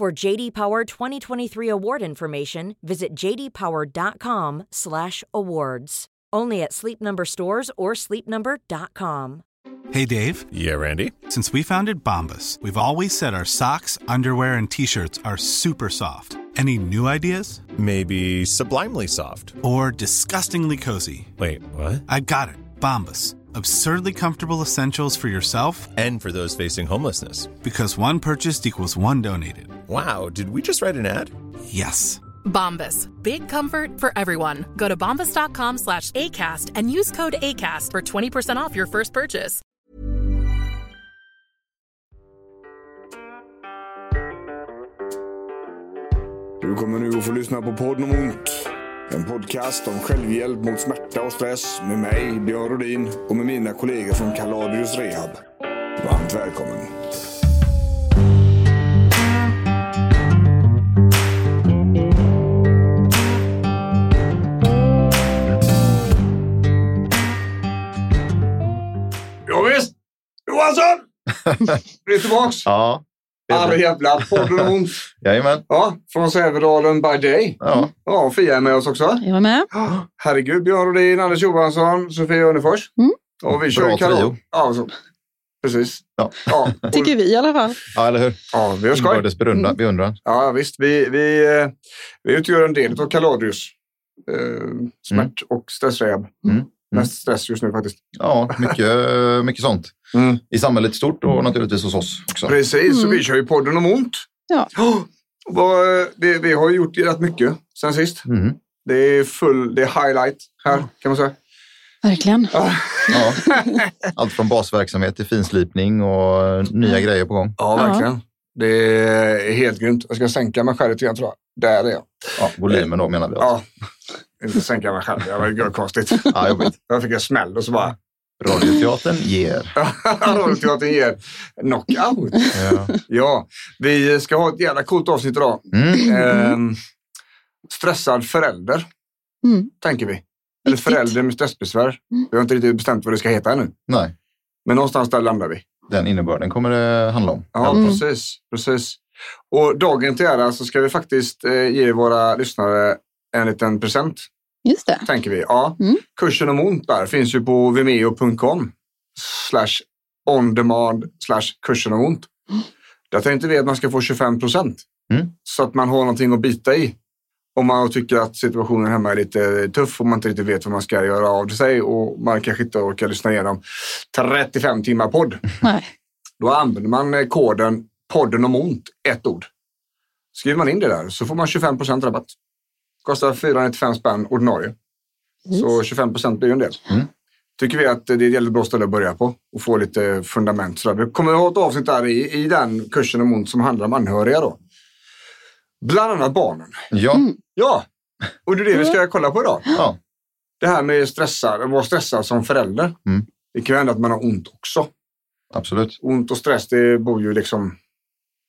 For JD Power 2023 award information, visit jdpower.com/awards. Only at Sleep Number stores or sleepnumber.com. Hey Dave. Yeah, Randy. Since we founded Bombus, we've always said our socks, underwear, and t-shirts are super soft. Any new ideas? Maybe sublimely soft. Or disgustingly cozy. Wait, what? I got it. Bombus. Absurdly comfortable essentials for yourself And for those facing homelessness. because one purchased equals one donated. Wow, did we just write an ad? Yes. Bombas. Big comfort for everyone. Go to bombas.com slash ACAST and use code ACAST for 20% off your first purchase. Du kommer nu att få lyssna på podden om ont. En podcast om självhjälp mot smärta och stress med mig, Björn Rodin och med mina kollegor från Kaladius Rehab. Varmt välkommen. Ja, visst. Johansson! Vi är tillbaks. Ja, det är Alla jävla podden om ont. Jajamän. Ja, från Sävedalen by day. Ja. Ja, Fia är med oss också. Jag var med. Ja, Herregud, Björn Rodin, Anders Johansson, Sofia Unnefors. Mm. Och vi kör Bra kalas. trio. Ja, så. Precis. Ja. Ja, och, Tycker vi i alla fall. ja, eller hur? ja vi har skoj. Inbördes beundran. beundran. Ja, visst. Vi, vi, eh, vi utgör en del av Kaladius. Eh, smärt och stressrehab. Mm. Mest stress just nu faktiskt. Ja, mycket, mycket sånt. Mm. I samhället stort och naturligtvis hos oss också. Precis, så Mm. vi kör ju podden om ont. Ja. Oh, vad, det, vi har ju gjort rätt mycket sen sist. Mm. Det är full, det är highlight här kan man säga. Verkligen. Ja, Ja. Allt från basverksamhet till finslipning och nya grejer på gång. ja verkligen. Det är helt grymt. Jag ska sänka mig själv lite grann tror jag. Där är jag. Ja, volymen då menar vi. Alltså. Ja, inte sänka mig själv. Det var ju konstigt. Ja, jobbigt. Jag fick en smäll och så bara... Radioteatern ger. Radioteatern ger knockout. Ja. Ja, vi ska ha ett jävla coolt avsnitt idag. Mm. Ehm, stressad förälder, Mm. tänker vi. Eller förälder med stressbesvär. Vi har inte riktigt bestämt vad det ska heta ännu. Nej, Men någonstans där landar vi. den innebörden kommer det handla om. Ja, Mm. precis, precis. Och dagen till ära så ska vi faktiskt eh, ge våra lyssnare en liten present, Just det. tänker vi. Ja, Mm. Kursen om ont där finns ju på vimeo.com slash on demand slash kursen om ont. Där tänkte vi att man ska få 25 procent. Mm. Så att man har någonting att bita i. Om man tycker att situationen hemma är lite tuff och man inte riktigt vet vad man ska göra av sig och man kanske inte orkar lyssna igenom 35 timmar podd. Nej. Då använder man eh, koden podden om ont, ett ord. Skriver man in det där så får man 25 procent rabatt. Kostar 495 spänn ordinarie. Så 25 procent blir ju en del. Mm. Tycker vi att det är ett jävligt bra ställe att börja på och få lite fundament. Så. Vi kommer att ha ett avsnitt där i, i den kursen om ont som handlar om anhöriga då. Bland annat barnen. Ja, Mm. Ja, och det är det vi ska kolla på idag. ja. Det här med stressad, att vara stressad som förälder. Mm. Det kan ju hända att man har ont också. absolut. Ont och stress, det bor ju liksom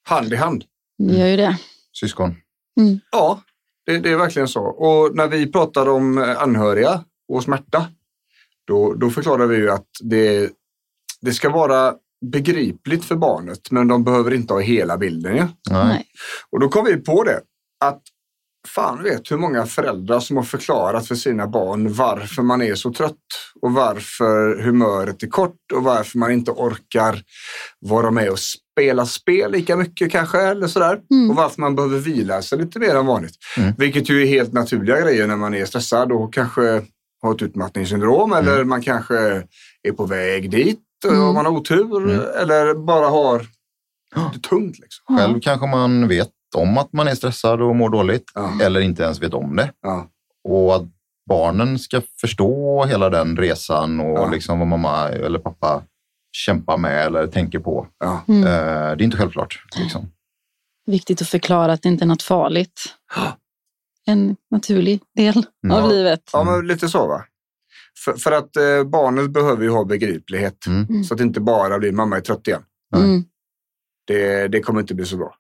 hand i hand. Vi gör ju det. Syskon. Ja, det, det är verkligen så. Och när vi pratar om anhöriga och smärta, då, då förklarar vi ju att det, det ska vara begripligt för barnet, men de behöver inte ha hela bilden. Ja? Nej. Och då kom vi på det, att fan vet hur många föräldrar som har förklarat för sina barn varför man är så trött och varför humöret är kort och varför man inte orkar vara med och spela spel lika mycket kanske eller sådär. Mm. Och varför man behöver vila sig lite mer än vanligt. Mm. Vilket ju är helt naturliga grejer när man är stressad och kanske har ett utmattningssyndrom eller man kanske är på väg dit och Mm. man har otur Mm. eller bara har det tungt. Liksom. Själv kanske man vet om att man är stressad och mår dåligt Ja. eller inte ens vet om det. Ja. Och att barnen ska förstå hela den resan och Ja. liksom vad mamma eller pappa kämpar med eller tänker på. Ja. Mm. Eh, det är inte självklart. Liksom. viktigt att förklara att det inte är något farligt. En naturlig del Ja. av livet. Ja, men lite så va. För, för att eh, barnet behöver ju ha begriplighet. Mm. Så att det inte bara blir mamma är trött igen. Mm. Det, det kommer inte bli så bra.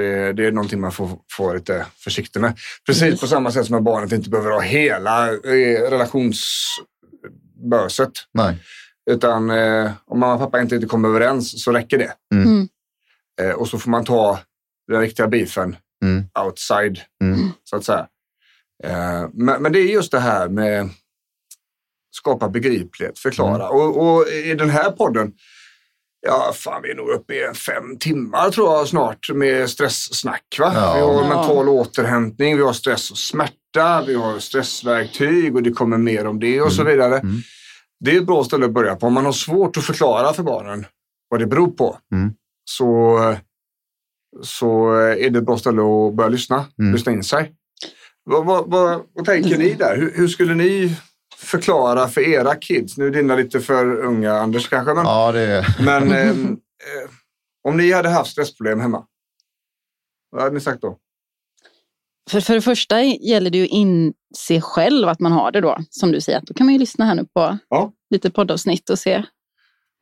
Det, det är någonting man får, får vara lite försiktig med. Precis på samma sätt som att barnet inte behöver ha hela eh, relationsböset. Nej. Utan eh, om mamma och pappa inte, inte kommer överens så räcker det. Mm. Eh, och så får man ta den riktiga beefen Mm. outside, Mm. så att säga. Eh, men, men det är just det här med skapa begriplighet, förklara. Mm. Och, och i den här podden, ja fan vi är nog uppe i fem timmar tror jag snart med stresssnack. Va? Ja. Vi har Ja. mental återhämtning, vi har stress och smärta, vi har stressverktyg och det kommer mer om det och så vidare. Mm. Det är ett bra ställe att börja på. Om man har svårt att förklara för barnen vad det beror på Mm. så, så är det ett bra ställe att börja lyssna, Mm. lyssna in sig. Vad, vad, vad, vad tänker ni där? Hur, hur skulle ni förklara för era kids? Nu är dina lite för unga, Anders kanske, men, Ja, det men ehm, eh, om ni hade haft stressproblem hemma, vad hade ni sagt då? För, för det första gäller det ju att inse själv att man har det då. Som du säger, då kan man ju lyssna här nu på Ja. lite poddavsnitt och se,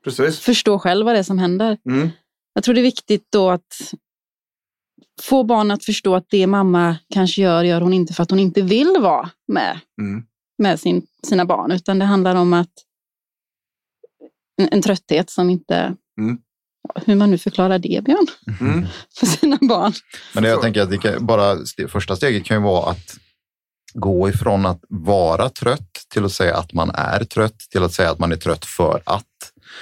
Precis. förstå själv vad det är som händer. Mm. Jag tror det är viktigt då att få barn att förstå att det mamma kanske gör, gör hon inte för att hon inte vill vara med, Mm. Med sin, sina barn. Utan det handlar om att en, en trötthet som inte... Mm. Hur man nu förklarar det, Björn, Mm. för sina barn. Men det jag tänker att det kan, bara st- första steget kan ju vara att gå ifrån att vara trött till att säga att man är trött till att säga att man är trött för att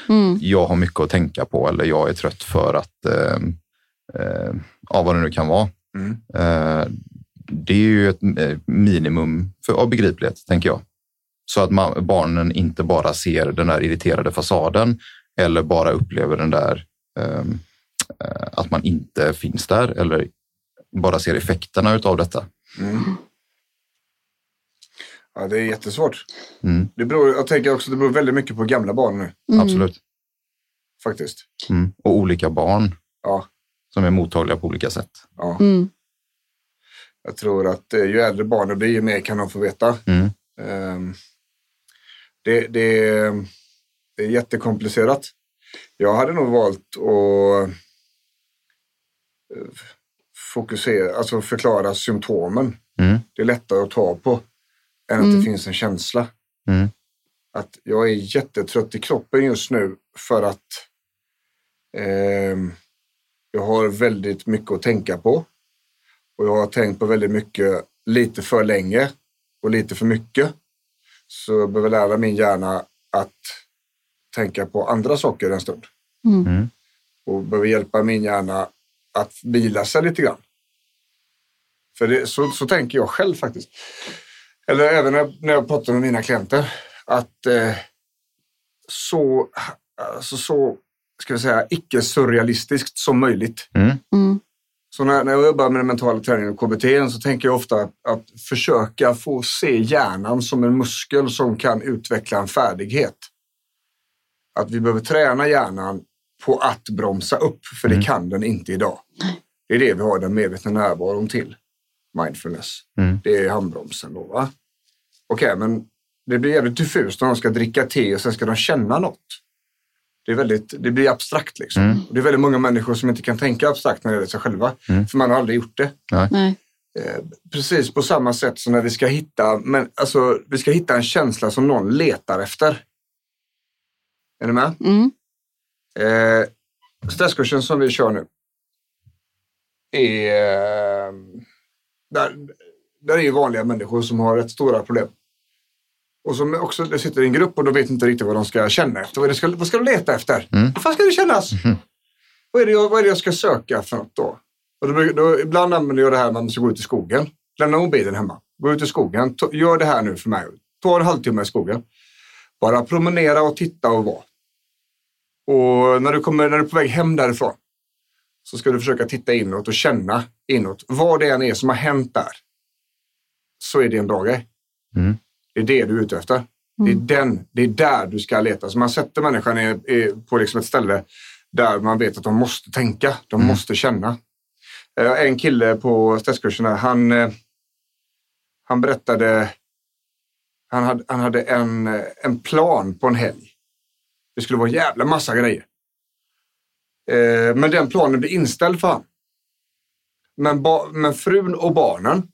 Mm. jag har mycket att tänka på eller jag är trött för att, eh, eh, ja vad det nu kan vara. Mm. Eh, det är ju ett eh, minimum för, av begriplighet, tänker jag. Så att man, barnen inte bara ser den där irriterade fasaden eller bara upplever den där ehm, eh, att man inte finns där eller bara ser effekterna utav detta. Mm. Ja, det är jättesvårt. Mm, Det beror, jag tänker också att det beror väldigt mycket på gamla barn nu, Mm. Absolut. faktiskt. Mm. Och olika barn Ja. som är mottagliga på olika sätt. Ja. Mm. Jag tror att eh, ju äldre barnen blir, ju mer kan de få veta. Mm. Ehm, Det, det, det är jättekomplicerat. Jag hade nog valt att eh, fokusera, alltså förklara symptomen. Mm. Det är lättare att ta på än att Mm. det finns en känsla. Mm. Att jag är jättetrött i kroppen just nu för att ehm, jag har väldigt mycket att tänka på. Och jag har tänkt på väldigt mycket lite för länge och lite för mycket. Så jag behöver lära min hjärna att tänka på andra saker en stund. Mm. Mm. Och behöver hjälpa min hjärna att vila sig lite grann. För det, så, så tänker jag själv faktiskt. Eller även när, när jag pratar med mina klienter. Att eh, så, alltså så, ska vi säga, icke-surrealistiskt som möjligt. Mm. Mm. Så när, när jag jobbar med den mentala träningen och KBT så tänker jag ofta att, försöka få se hjärnan som en muskel som kan utveckla en färdighet. Att vi behöver träna hjärnan på att bromsa upp, för det kan den inte idag. Det är det vi har den medvetna närvaron till, mindfulness. Mm. Det är handbromsen då. va? Okej, men det blir jävligt diffust när de ska dricka te och sen ska de känna något. Det, är väldigt, det blir abstrakt liksom. Mm. Och det är väldigt många människor som inte kan tänka abstrakt när det gäller sig själva. Mm. För man har aldrig gjort det. Nej. Eh, precis på samma sätt som när vi ska hitta, men, alltså, vi ska hitta en känsla som någon letar efter. Är ni med? Mm. Eh, stresskursen som vi kör nu är... Eh, där, där är ju vanliga människor som har rätt stora problem. Och som också det sitter i en grupp och de vet inte riktigt vad de ska känna efter. Vad, ska, vad ska de leta efter? Mm. Vad fan ska det kännas? Mhm. Vad, är det jag, vad är det jag ska söka för något då? Och då, då ibland använder jag det här när man ska gå ut i skogen. Lämna mobilen hemma. Gå ut i skogen. Ta, gör det här nu för mig. Ta en halvtimme i skogen. Bara promenera och titta och vara. Och när du, kommer, när du är på väg hem därifrån så ska du försöka titta inåt och känna inåt. Vad det än är som har hänt där så är det en grej. Mm. Det är det du är ute efter. Det, är den, det är där du ska leta. Så man sätter människan i, i, på liksom ett ställe där man vet att de måste tänka, de Mm. måste känna. Eh, En kille på stresskurserna, han, eh, han berättade, han hade, han hade en, eh, en plan på en helg. Det skulle vara en jävla massa grejer. Men den planen blev inställd för han. Men, ba, men frun och barnen,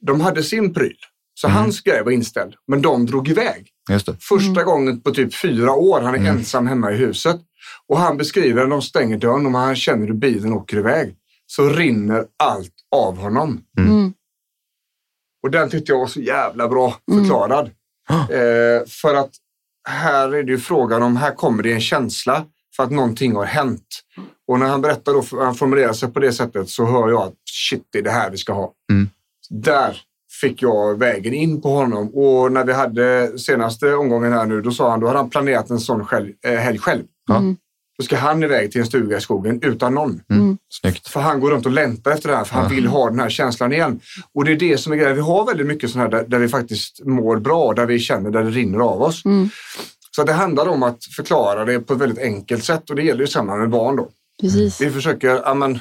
de hade sin pryl. Så hans grej var inställd, men de drog iväg. Just det. Första gången på typ fyra år han är ensam hemma i huset. Och han beskriver när de stänger dörren och han känner hur bilen åker iväg. Så rinner allt av honom. Mm. Och den tyckte jag var så jävla bra förklarad. Eh, för att här är det ju frågan om, här kommer det en känsla för att någonting har hänt. Och när han berättar då, han formulerar sig på det sättet så hör jag att shit, det är det här vi ska ha. Mm. Där fick jag vägen in på honom. Och när vi hade senaste omgången här nu, då sa han, då hade han planerat en sån själv, eh, helg själv. Mm. Då ska han iväg till en stuga i skogen utan någon. Mm. Snyggt. För han går runt och längtar efter det här, för han vill ha den här känslan igen. Och det är det som är grejen. Vi har väldigt mycket sådana här där, där vi faktiskt mår bra, där vi känner där det rinner av oss. Mm. Så det handlar om att förklara det på ett väldigt enkelt sätt och det gäller ju samma med barn då. Precis. Vi försöker, ja men,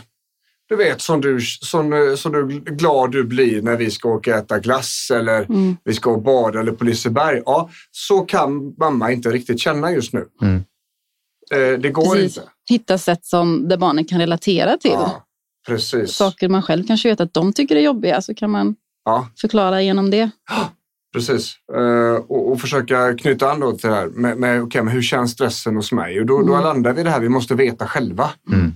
du vet som du, som, som du glad du blir när vi ska åka och äta glass eller Mm. vi ska bada eller på Liseberg. Ja, så kan mamma inte riktigt känna just nu. Mm. Eh, det går Precis. inte. Hitta sätt som där barnen kan relatera till. Ja, precis. Saker man själv kanske vet att de tycker är jobbiga så kan man Ja, förklara genom det. Precis. Eh, och, och försöka knyta an då till det här med, med okay, men hur känns stressen hos mig? Och då, då landar vi i det här, vi måste veta själva. Mm.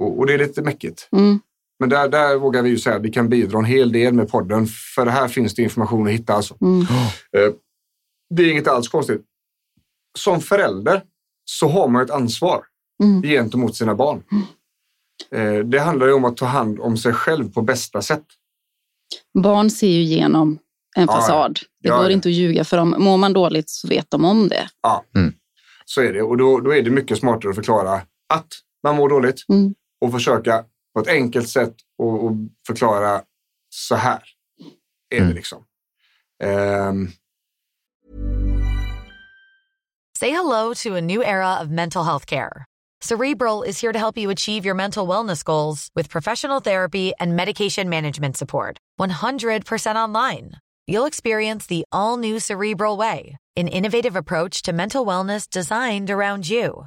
Och, och det är lite mäckigt. Mm. Men där, där vågar vi ju säga att vi kan bidra en hel del med podden. För här finns det information att hitta. Alltså. Mm. Eh, det är inget alls konstigt. Som förälder så har man ett ansvar Mm. gentemot sina barn. Eh, det handlar ju om att ta hand om sig själv på bästa sätt. Barn ser ju igenom en Ja, ja. fasad. Det Ja, går ja. inte att ljuga för dem. Mår man dåligt så vet de om det. Så är det. Och då, då är det mycket smartare att förklara att man mår dåligt Mm. Och försöka på ett enkelt sätt och, och förklara så här är det Mm. liksom. Ehm, Say hello to a new era of mental health care. Cerebral is here to help you achieve your mental wellness goals with professional therapy and medication management support. 100% online. You'll experience the all new Cerebral Way, an innovative approach to mental wellness designed around you.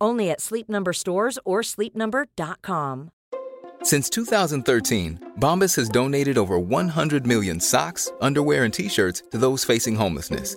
Only at Sleep Number stores or sleepnumber.com. Since 2013, Bombas has donated over 100 million socks, underwear, and t-shirts to those facing homelessness.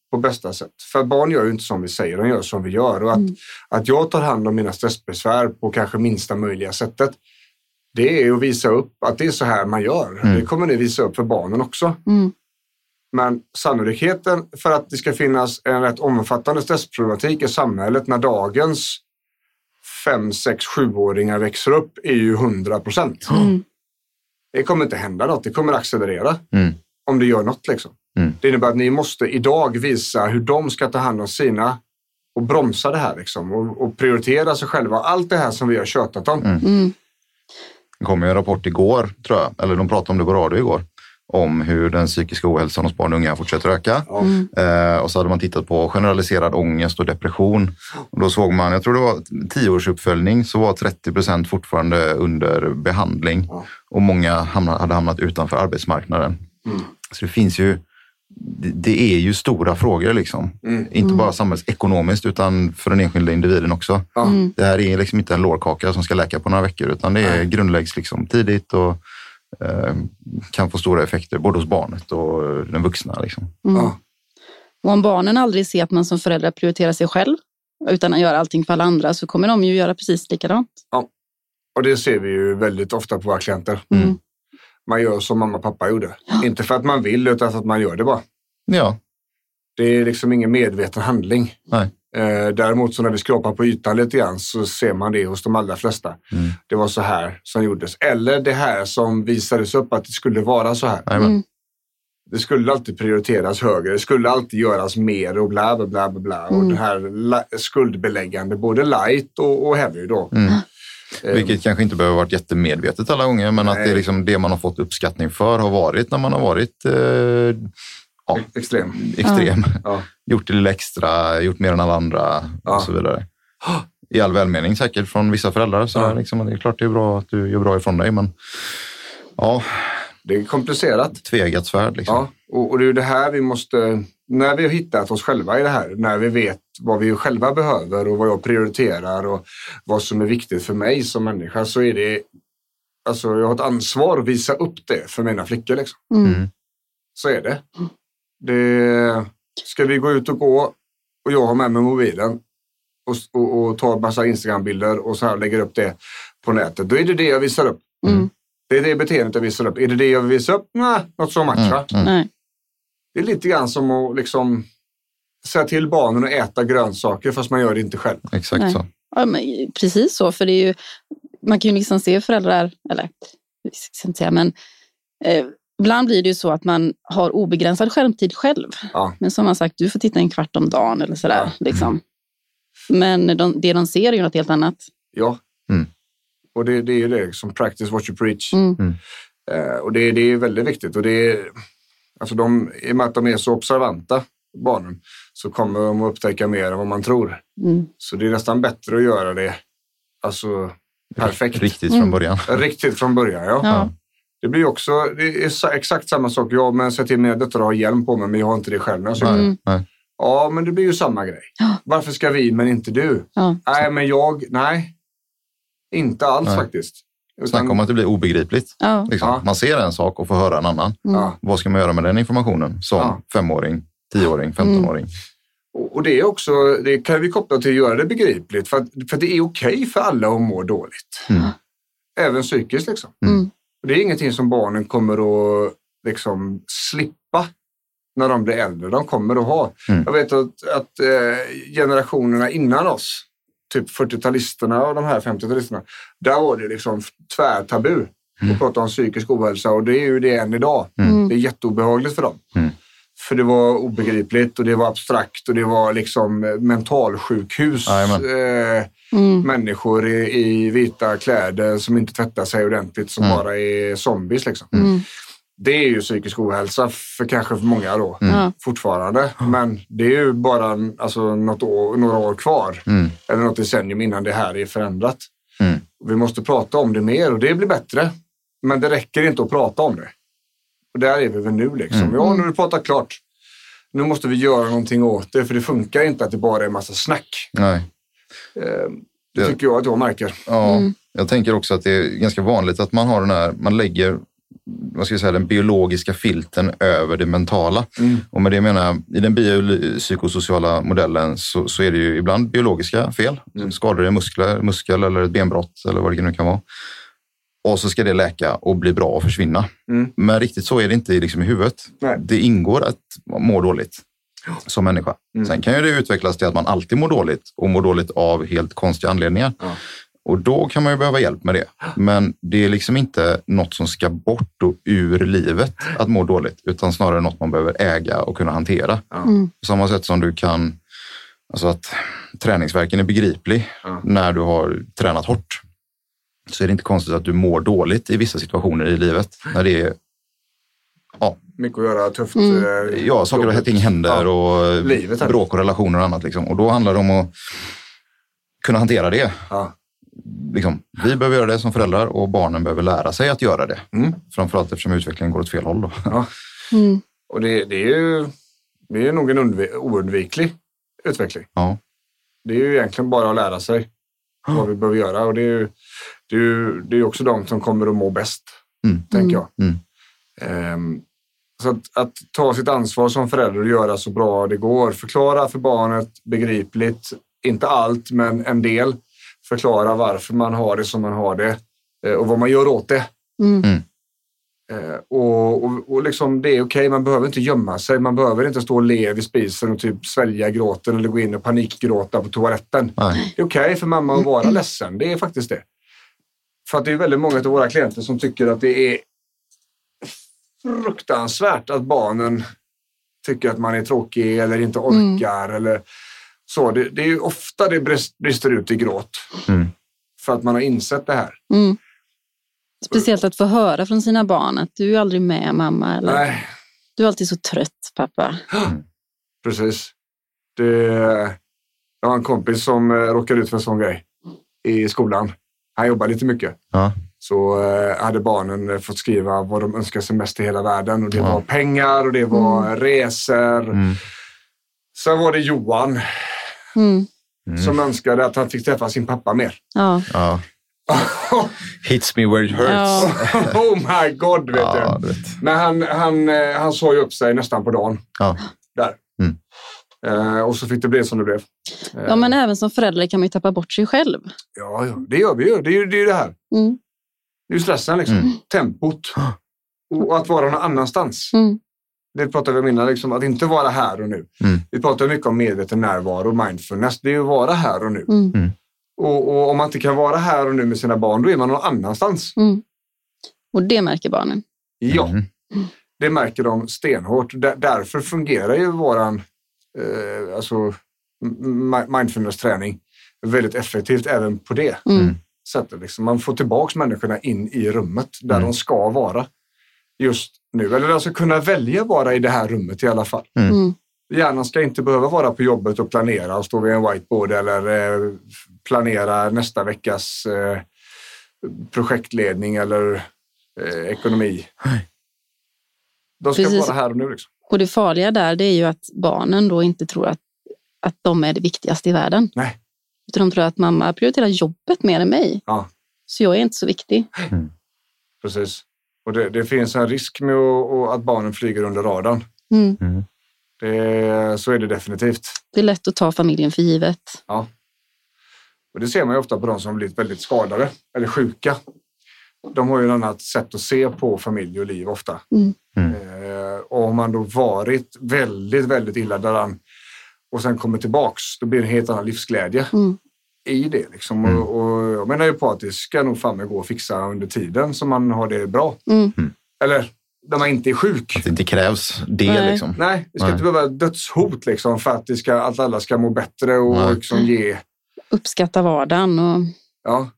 på bästa sätt. För barn gör ju inte som vi säger, de gör som vi gör. Och att, att jag tar hand om mina stressbesvär på kanske minsta möjliga sättet, det är att visa upp att det är så här man gör. Mm. Det kommer ni visa upp för barnen också. Mm. Men sannolikheten för att det ska finnas en rätt omfattande stressproblematik i samhället när dagens fem, sex, sjuåringar växer upp är ju 100 procent. Mm. Det kommer inte hända något. Det kommer accelerera. Mm. Om det gör något liksom. Mm. Det innebär att ni måste idag visa hur de ska ta hand om sina och bromsa det här liksom. Och, och prioritera sig själva. Allt det här som vi har tjötat om. Mm. Mm. Det kom ju en rapport igår, tror jag, eller de pratade om det på radio igår, om hur den psykiska ohälsan hos barn och unga fortsätter öka. Mm. Eh, och så hade man tittat på generaliserad ångest och depression. Och då såg man, jag tror det var tioårsuppföljning, så var 30 procent fortfarande under behandling. Och många hamna, hade hamnat utanför arbetsmarknaden. Mm. Så det finns ju, det, är ju stora frågor liksom. Mm. Inte bara samhällsekonomiskt utan för den enskilda individen också. Ja. Mm. Det här är liksom inte en lårkaka som ska läka på några veckor utan det är, grundläggs liksom tidigt och eh, kan få stora effekter både hos barnet och den vuxna. Liksom. Mm. Ja. Och om barnen aldrig ser att man som förälder prioriterar sig själv utan att göra allting för alla andra så kommer de ju göra precis likadant. Och det ser vi ju väldigt ofta på våra klienter. Mm. Man gör som mamma och pappa gjorde. Inte för att man vill utan för att man gör det bara. Ja, Det är liksom ingen medveten handling. nej. Eh, däremot så när vi skrapar på ytan lite grann så ser man det hos de allra flesta. Mm. Det var så här som gjordes. Eller det här som visades upp att det skulle vara så här. Mm. Det skulle alltid prioriteras högre. Det skulle alltid göras mer och bla bla bla bla. bla. Och Mm. det här skuldbeläggande, både light och, och heavy då. Mm. Eh, Vilket kanske inte behöver varit jättemedvetet alla gånger, men att Nej. det, är liksom det man har fått uppskattning för har varit när man har varit eh, ja, Extrem. extrem. Ja. Gjort det lite extra, gjort mer än alla andra Ja. och så vidare. I all välmening säkert från vissa föräldrar. Så Ja. liksom, det är klart det är bra att du gör bra ifrån dig, men ja, Det är komplicerat. tvegat svärd. Liksom. Ja, och, och det är ju det här vi måste, när vi har hittat oss själva i det här, när vi vet vad vi själva behöver och vad jag prioriterar och vad som är viktigt för mig som människa så är det, alltså jag har ett ansvar att visa upp det för mina flickor liksom. Mm. Mm. Så är det. det. Ska vi gå ut och gå och jag har med mig mobilen och, och, och tar massa Instagram-bilder och så här lägger upp det på nätet, då är det det jag visar upp. Mm. Det är det beteendet jag visar upp. Är det det jag vill visa upp? Nej, not so much. Mm, Va? mm. Nej. Det är lite grann som att liksom säga till barnen att äta grönsaker fast man gör det inte själv. Exakt Nej. så. Ja, men precis så, för det är ju, man kan ju liksom se föräldrar, eller jag ska inte säga, men eh, ibland blir det ju så att man har obegränsad skärmtid själv. Ja. Men som man sagt, du får titta en kvart om dagen eller sådär. Ja. Liksom. Men de, det de ser är ju något helt annat. Ja. Mm. Och det, det är ju det, som practice what you preach. Mm. Eh, och det, det är väldigt viktigt. Och det är, alltså de, I och med att de är så observanta, barnen, så kommer de att upptäcka mer än vad man tror. Mm. Så det är nästan bättre att göra det alltså, perfekt. Riktigt Mm. från början. Riktigt från början, ja. Ja. Det blir också det är exakt samma sak. Jag men säger till mina döttrar att ha hjälm på mig, men jag har inte det själv när jag. Mm. Ja, men det blir ju samma grej. Varför ska vi, men inte du? Ja. Nej, men jag, nej. Inte alls Nej. faktiskt. Utan- Snacka om att det blir obegripligt. Ja. Liksom. Ja. Man ser en sak och får höra en annan. Mm. Ja. Vad ska man göra med den informationen som Ja. femåring, tioåring, femtonåring? Och och det är också, det kan vi koppla till att göra det begripligt. För, att, för det är okej för alla att må dåligt. Mm. Även psykiskt liksom. Mm. Och det är ingenting som barnen kommer att liksom slippa när de blir äldre. De kommer att ha. Mm. Jag vet att, att eh, generationerna innan oss, typ 40-talisterna och de här 50-talisterna, där var det liksom tvärtabu att prata om psykisk ohälsa och det är ju det än idag. Mm. Det är jätteobehagligt för dem. Mm. För det var obegripligt och det var abstrakt och det var liksom mentalsjukhus. Eh, Mm. människor i, i vita kläder som inte tvättar sig ordentligt, som Mm. bara är zombies. Liksom. Mm. Det är ju psykisk ohälsa för kanske för många då, Ja. fortfarande. Men det är ju bara alltså, något år, några år kvar, Mm. eller något decennium innan det här är förändrat. Mm. Vi måste prata om det mer och det blir bättre. Men det räcker inte att prata om det. Och där är vi väl nu liksom. Mm. Ja, nu har vi pratat klart. Nu måste vi göra någonting åt det, för det funkar inte att det bara är en massa snack. Nej. Eh, Det Det- tycker jag att jag märker. Ja, Mm. Jag tänker också att det är ganska vanligt att man har den här, man lägger vad ska jag säga, den biologiska filten över det mentala. Mm. Och med det menar jag, i den biopsykosociala modellen så, så är det ju ibland biologiska fel. Mm. Skador i muskler, muskel eller ett benbrott eller vad det nu kan vara. Och så ska det läka och bli bra och försvinna. Mm. Men riktigt så är det inte liksom i huvudet. Nej. Det ingår att må dåligt som människa. Mm. Sen kan ju det utvecklas till att man alltid mår dåligt och mår dåligt av helt konstiga anledningar. Ja. Och då kan man ju behöva hjälp med det. Men det är liksom inte något som ska bort och ur livet att må dåligt, utan snarare något man behöver äga och kunna hantera. Mm. På samma sätt som du kan, alltså att träningsverken är begriplig Ja. när du har tränat hårt. Så är det inte konstigt att du mår dåligt i vissa situationer i livet. När det är Mycket att göra, tufft. Mm. eh, ja, saker och ting händer Ja. och Livet bråk och relationer och annat. Liksom. Och då handlar det om att kunna hantera det. Ja. Liksom, vi behöver göra det som föräldrar och barnen behöver lära sig att göra det. Mm. Framförallt eftersom utvecklingen går åt fel håll. Då. Ja. Mm. Och det, det, är ju, det är nog en undvi- oundviklig utveckling. Ja. Det är ju egentligen bara att lära sig vad vi behöver göra. Och det är ju det är, ju, det är också de som kommer att må bäst, Mm. tänker jag. Ehm, så att, att ta sitt ansvar som förälder och göra så bra det går. Förklara för barnet begripligt, inte allt, men en del. Förklara varför man har det som man har det eh, och vad man gör åt det. Mm. Eh, och, och, och liksom, det är okej, man behöver inte gömma sig. Man behöver inte stå och le vid spisen och typ svälja gråten eller gå in och panikgråta på toaletten. Nej. Det är okej för mamma att vara ledsen. Det är faktiskt det. För att det är väldigt många av våra klienter som tycker att det är fruktansvärt att barnen tycker att man är tråkig eller inte orkar. Eller så. Det, det är ju ofta det brist- brister ut i gråt. Mm. För att man har insett det här. Mm. Speciellt att få höra från sina barn att du är aldrig med mamma. Eller Nej, du är alltid så trött pappa. Precis. Det, jag har en kompis som eh, råkade ut för en sån grej i skolan. Han jobbar lite mycket. Ja. Så eh, hade barnen eh, fått skriva vad de önskar sig mest i hela världen. Och det Ja. var pengar och det var resor. Mm. Sen var det Johan Mm. som önskade att han fick träffa sin pappa mer. Ja. Ja. Hits me where it hurts. Ja. oh my god, vet Ja, du. vet. Men han, han, eh, han sa ju upp sig nästan på dagen. Ja. Där. Mm. Eh, och så fick det bli som det blev. Eh, ja, men även som förälder kan man ju tappa bort sig själv. Ja, ja, det gör vi ju. Det är ju det, är det här. Mm. Det är ju stressen liksom. Mm. Tempot. Och att vara någon annanstans. Mm. Det pratar vi om innan, liksom, att inte vara här och nu. Mm. Vi pratar mycket om medveten närvaro och mindfulness. Det är att vara här och nu. Mm. Och, och om man inte kan vara här och nu med sina barn, då är man någon annanstans. Mm. Och det märker barnen. Ja, Mm. det märker de stenhårt. Där, därför fungerar ju våran eh, alltså, mi- mindfulness-träning väldigt effektivt även på det Mm. sättet. Liksom. Man får tillbaka människorna in i rummet där Mm. de ska vara just nu. Eller alltså kunna välja vara i det här rummet i alla fall. Mm. Hjärnan ska inte behöva vara på jobbet och planera och stå vid en whiteboard eller eh, planera nästa veckas eh, projektledning eller eh, ekonomi. De ska Precis. vara här och nu. Liksom. Och det farliga där det är ju att barnen då inte tror att, att de är det viktigaste i världen. Nej. Utan de tror att mamma prioriterar jobbet mer än mig. Ja. Så jag är inte så viktig. Precis. Och det, det finns en risk med att, och att barnen flyger under radarn. Mm. Det, så är det definitivt. Det är lätt att ta familjen för givet. Och det ser man ju ofta på de som blivit väldigt skadade eller sjuka. De har ju ett annat sätt att se på familj och liv ofta. Mm. Mm. Eh, och om man då varit väldigt, väldigt illa däran och sen kommer tillbaks, då blir det en helt annan livsglädje Mm. I det. Liksom. Mm. Och, och jag menar ju på att det ska nog fan gå att fixa under tiden som man har det bra. Mm. Eller när man inte är sjuk. Att det inte krävs det Nej. liksom. Nej, det ska Nej. inte behöva vara dödshot liksom, för att, det ska, att alla ska må bättre och Nej. liksom ge Uppskatta vardagen. Och, Ja,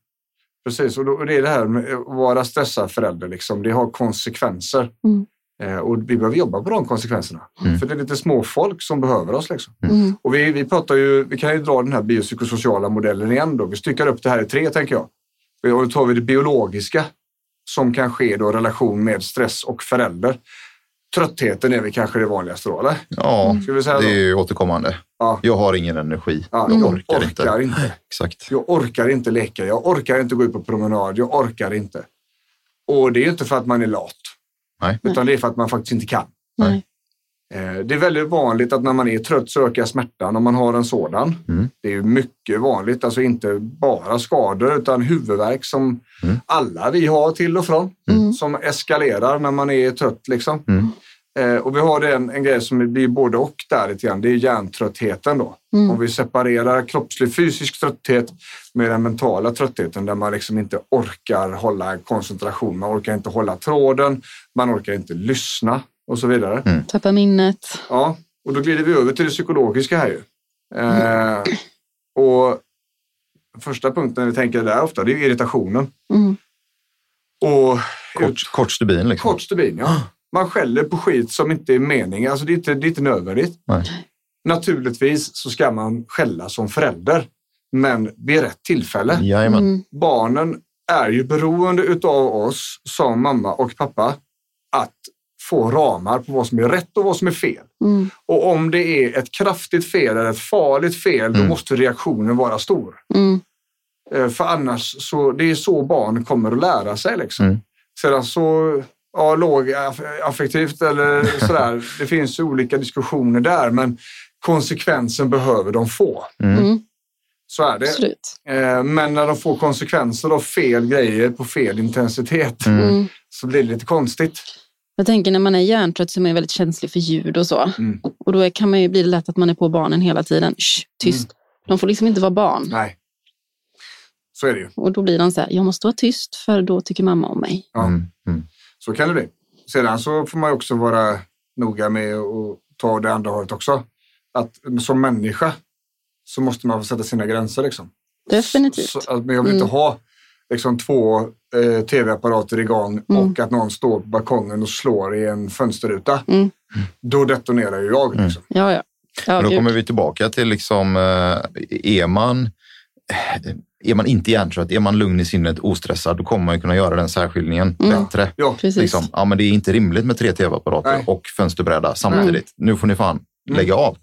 precis. Och, då, och det är det här med att vara stressad förälder. Liksom. Det har konsekvenser. Mm. Eh, och vi behöver jobba på de konsekvenserna. Mm. För det är lite små folk som behöver oss. Liksom. mm. Och vi, vi, pratar ju, vi kan ju dra den här biopsykosociala modellen igen. Då. Vi styckar upp det här i tre, tänker jag. Och då tar vi det biologiska som kan ske då i relation med stress och förälder. Tröttheten är väl kanske det vanligaste då, eller? Ja, Ska vi säga det är ju återkommande. Ja. Jag har ingen energi. Ja, jag jag orkar, orkar inte. inte. Exakt. Jag orkar inte leka, jag orkar inte gå ut på promenad, jag orkar inte. Och det är inte för att man är lat, Nej. utan det är för att man faktiskt inte kan. Nej. Eh, Det är väldigt vanligt att när man är trött så ökar smärtan om man har en sådan. Mm. Det är mycket vanligt, alltså inte bara skador utan huvudvärk som Mm. alla vi har till och från. Mm. Som eskalerar när man är trött. Liksom. Mm. Eh, och vi har en, en grej som blir både och där lite grann. Det är hjärntröttheten då. Mm. Om vi separerar kroppslig fysisk trötthet med den mentala tröttheten där man liksom inte orkar hålla koncentration. Man orkar inte hålla tråden. Man orkar inte lyssna och så vidare. Tappa minnet. Ja, och då glider vi över till det psykologiska här ju. Eh, och första punkten vi tänker där ofta, det är irritationen. Mm. Och Kort, kort stubin liksom. kort stubin, ja. Man skäller på skit som inte är meningen. Alltså det är inte, det är inte nödvändigt. Nej. Naturligtvis så ska man skälla som förälder, men vid rätt tillfälle. Jajamän. Mm. Barnen är ju beroende utav oss som mamma och pappa att få ramar på vad som är rätt och vad som är fel. Mm. Och om det är ett kraftigt fel eller ett farligt fel, då Mm. måste reaktionen vara stor. Mm. Eh, För annars så, det är så barn kommer att lära sig. Liksom. Mm. Sedan så, ja, lågaffektivt eller sådär, det finns olika diskussioner där, men konsekvensen behöver de få. Mm. Mm. Så är det. Absolut. Eh, Men när de får konsekvenser av fel grejer på fel intensitet så blir det lite konstigt. Jag tänker när man är hjärntrött så är man väldigt känslig för ljud och så. Mm. Och då kan man ju bli det lätt att man är på barnen hela tiden. Shh, tyst. De får liksom inte vara barn. Nej. Så är det ju. Och då blir de så här, jag måste vara tyst för då tycker mamma om mig. Ja. Mm. Mm. Så kan det bli. Sedan så får man också vara noga med att ta det andra hållet också. Att som människa så måste man få sätta sina gränser. Liksom. Definitivt. Så, att, men jag vill inte Mm. ha liksom, två eh, tv-apparater igång Mm. och att någon står på balkongen och slår i en fönsterruta. Mm. Då detonerar ju jag. Liksom. Ja, ja. ja Men då gud. kommer vi tillbaka till liksom, eh, är man, är man inte hjärntrött, är man lugn i sinnet, ostressad, då kommer man ju kunna göra den särskiljningen Mm. bättre. Ja, Precis. Liksom, ja, men det är inte rimligt med tre tv-apparater Nej. och fönsterbräda samtidigt. Nu får ni fan Mm. lägga av.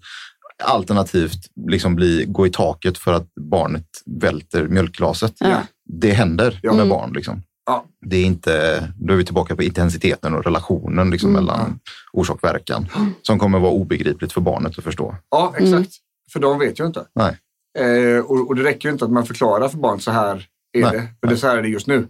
Alternativt liksom bli, gå i taket för att barnet välter mjölkglaset. Ja. Det händer Ja. med Mm. barn. Liksom. Ja. Det är inte, då är vi tillbaka på intensiteten och relationen liksom, Mm. mellan orsak och verkan som kommer vara obegripligt för barnet att förstå. ja exakt. Mm. För de vet ju inte. Nej. Eh, och, och det räcker ju inte att man förklarar för barn så här är Nej. det. För det är så här är det just nu.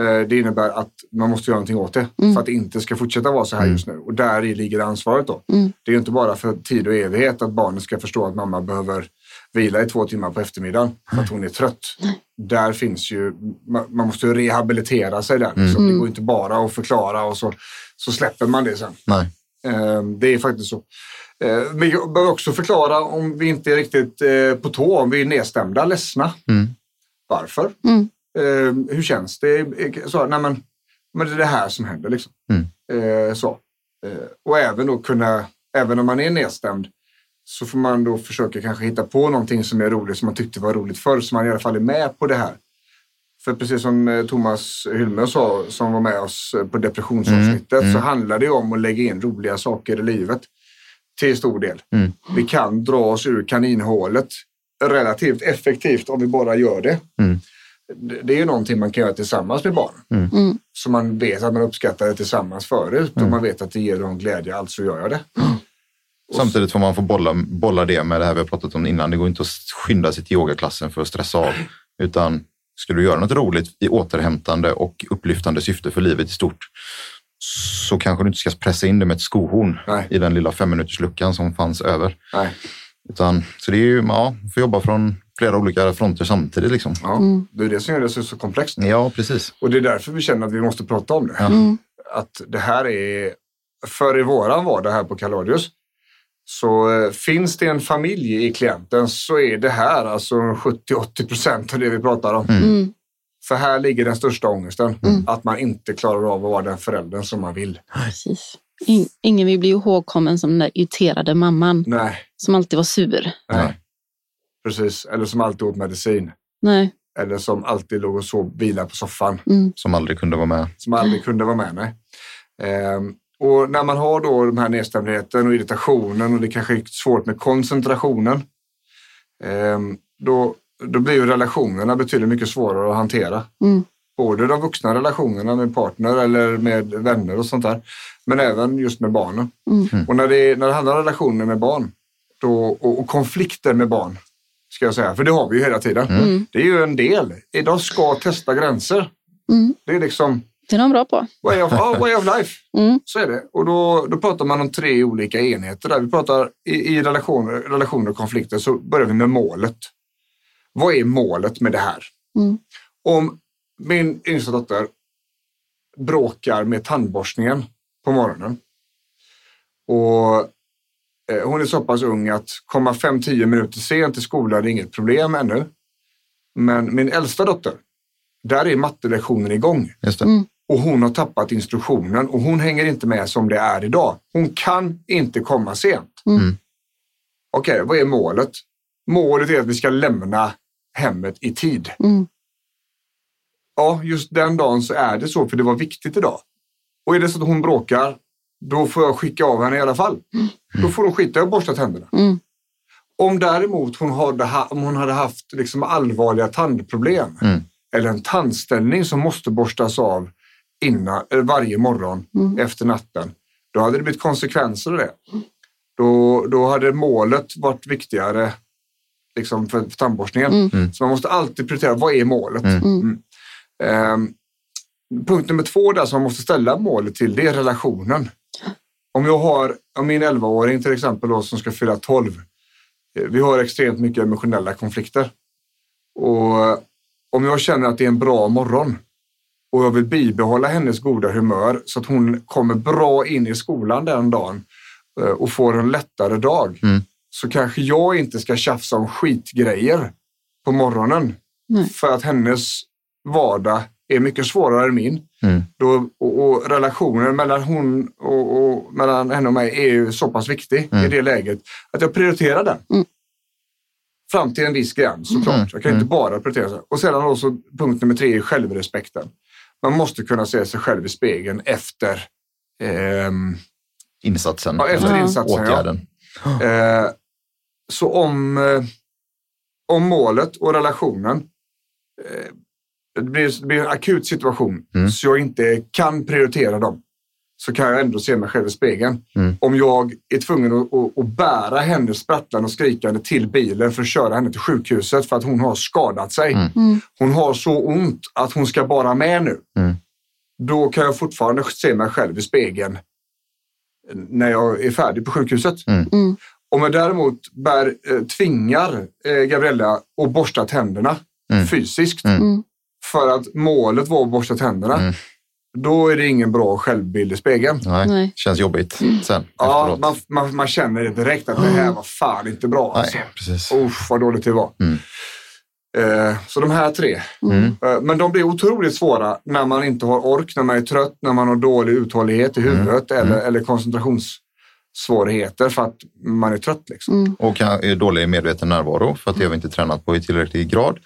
Eh, det innebär att man måste göra någonting åt det Mm. för att det inte ska fortsätta vara så här Mm. just nu. Och där i ligger ansvaret då. Mm. Det är ju inte bara för tid och evighet att barnet ska förstå att mamma behöver vila i två timmar på eftermiddagen för att hon är trött. Där finns ju, man, måste ju rehabilitera sig där. Mm. Det går inte bara att förklara och så, så släpper man det sen. Nej. Eh, Det är faktiskt så. Eh, Men jag behöver också förklara om vi inte är riktigt eh, på tå, om vi är nedstämda, ledsna. Mm. Varför? Mm. Eh, Hur känns det? Så, nej men, men det är det här som händer. Liksom. Mm. Så. Och även då kunna, även om man är nedstämd, så får man då försöka kanske hitta på någonting som är roligt, som man tyckte var roligt förr, så man i alla fall är med på det här. För precis som eh, Thomas Hylme sa, som var med oss eh, på depressionsavsnittet, Mm, mm. så handlar det om att lägga in roliga saker i livet. Till stor del. Mm. Vi kan dra oss ur kaninhålet relativt effektivt om vi bara gör det. Mm. Det- är ju någonting man kan göra tillsammans med barnen. Mm. Så man vet att man uppskattar det tillsammans förut och man vet att det ger dem glädje, alltså gör jag det. Samtidigt får man få bolla, bolla det med det här vi har pratat om innan. Det går inte att skynda sig till yogaklassen för att stressa av. Utan ska du göra något roligt i återhämtande och upplyftande syfte för livet i stort så kanske du inte ska pressa in det med ett skohorn Nej. i den lilla femminutersluckan som fanns över. Nej. Utan, så det är ju, ja, får jobba från flera olika fronter samtidigt. Liksom. Ja, Mm. Det är det som gör det så, så komplext. Ja, precis. Och det är därför vi känner att vi måste prata om det. Mm. Att det här är, för i våran vardag här på Kaladius, så eh, finns det en familj i klienten så är det här alltså 70-80 procent av det vi pratar om. Mm. För här ligger den största ångesten. Mm. Att man inte klarar av att vara den föräldern som man vill. Precis. In, ingen vill bli ihågkommen som den där irriterade mamman Nej, som alltid var sur. nej. Precis. Eller som alltid åt medicin. Nej. Eller som alltid låg och sov vila på soffan. Mm. Som aldrig kunde vara med. som aldrig kunde vara med. Nej. Ehm, och när man har då den här nedstämdheten och irritationen och det kanske är svårt med koncentrationen. ehm, då, då blir ju relationerna betydligt mycket svårare att hantera. Mm. Både de vuxna relationerna med partner eller med vänner och sånt där. Men även just med barnen. Mm. Och när det, när det handlar om relationer med barn då, och, och konflikter med barn, ska jag säga, för det har vi ju hela tiden. Mm. Det är ju en del. Idag ska testa gränser. Mm. Det är liksom Det är de bra på. Way of, ja, way of life. Mm. Så är det. Och då, då pratar man om tre olika enheter. Där. Vi pratar i, i relationer, relationer och konflikter så börjar vi med målet. Vad är målet med det här? Mm. Om min yngsta dotter bråkar med tandborstningen på morgonen och eh, hon är så pass ung att komma 5-10 minuter sent till skolan är inget problem ännu. Men min äldsta dotter, där är mattelektionen igång. Just det. Mm. Och hon har tappat instruktionen och hon hänger inte med som det är idag. Hon kan inte komma sent. Mm. Okej, vad är målet? Målet är att vi ska lämna hemmet i tid. Mm. Ja, just den dagen så är det så för det var viktigt idag. Och är det så att hon bråkar, då får jag skicka av henne i alla fall. Då får hon skita i att borsta tänderna. Mm. Om däremot hon hade, ha- om hon hade haft liksom allvarliga tandproblem Mm. eller en tandställning som måste borstas av innan, eller varje morgon Mm. efter natten, då hade det blivit konsekvenser av det. Då, då hade målet varit viktigare liksom för, för tandborstningen. Mm. Mm. Så man måste alltid prioritera, vad är målet? Mm. Mm. Ehm, punkt nummer två där som man måste ställa målet till, det är relationen. Om jag har om min 11-åring till exempel då, som ska fylla 12. eh, Vi har extremt mycket emotionella konflikter. Och eh, om jag känner att det är en bra morgon och jag vill bibehålla hennes goda humör så att hon kommer bra in i skolan den dagen eh, och får en lättare dag. Mm. Så kanske jag inte ska tjafsa om skitgrejer på morgonen. Nej. För att hennes vardag är mycket svårare än min. Mm. Då, och, och relationen mellan, hon och, och, mellan henne och mig är ju så pass viktig Mm. i det läget att jag prioriterar den. Mm. Fram till en viss gräns såklart. Mm. Jag kan inte bara prioritera. Så. Och sedan då så punkt nummer tre är självrespekten. Man måste kunna se sig själv i spegeln efter, ehm, Insatsen. ja, efter Ja. insatsen. Ja. Åtgärden. Eh, så om, eh, om målet och relationen eh, det blir, det blir en akut situation Mm. så jag inte kan prioritera dem så kan jag ändå se mig själv i spegeln. Mm. Om jag är tvungen att, att, att bära henne sprattlande och skrikande till bilen för att köra henne till sjukhuset för att hon har skadat sig. Mm. Mm. Hon har så ont att hon ska bara med nu. Mm. Då kan jag fortfarande se mig själv i spegeln när jag är färdig på sjukhuset. Mm. Om jag däremot bär, eh, tvingar eh, Gabriella att borsta tänderna Mm. fysiskt Mm. Mm. för att målet var att borsta tänderna, Mm. Då är det ingen bra självbild i spegeln. Nej, Nej. känns jobbigt sen Ja, man, man, man känner det direkt att det här var fan inte bra. Alltså. Nej, precis. Usch, vad dåligt det var. Mm. Eh, så de här tre. Mm. Eh, men de blir otroligt svåra när man inte har ork, när man är trött, när man har dålig uthållighet i huvudet eller, eller koncentrationssvårigheter för att man är trött. Liksom. Mm. Och kan, är dålig medveten närvaro för att det har vi inte tränat på i tillräcklig grad.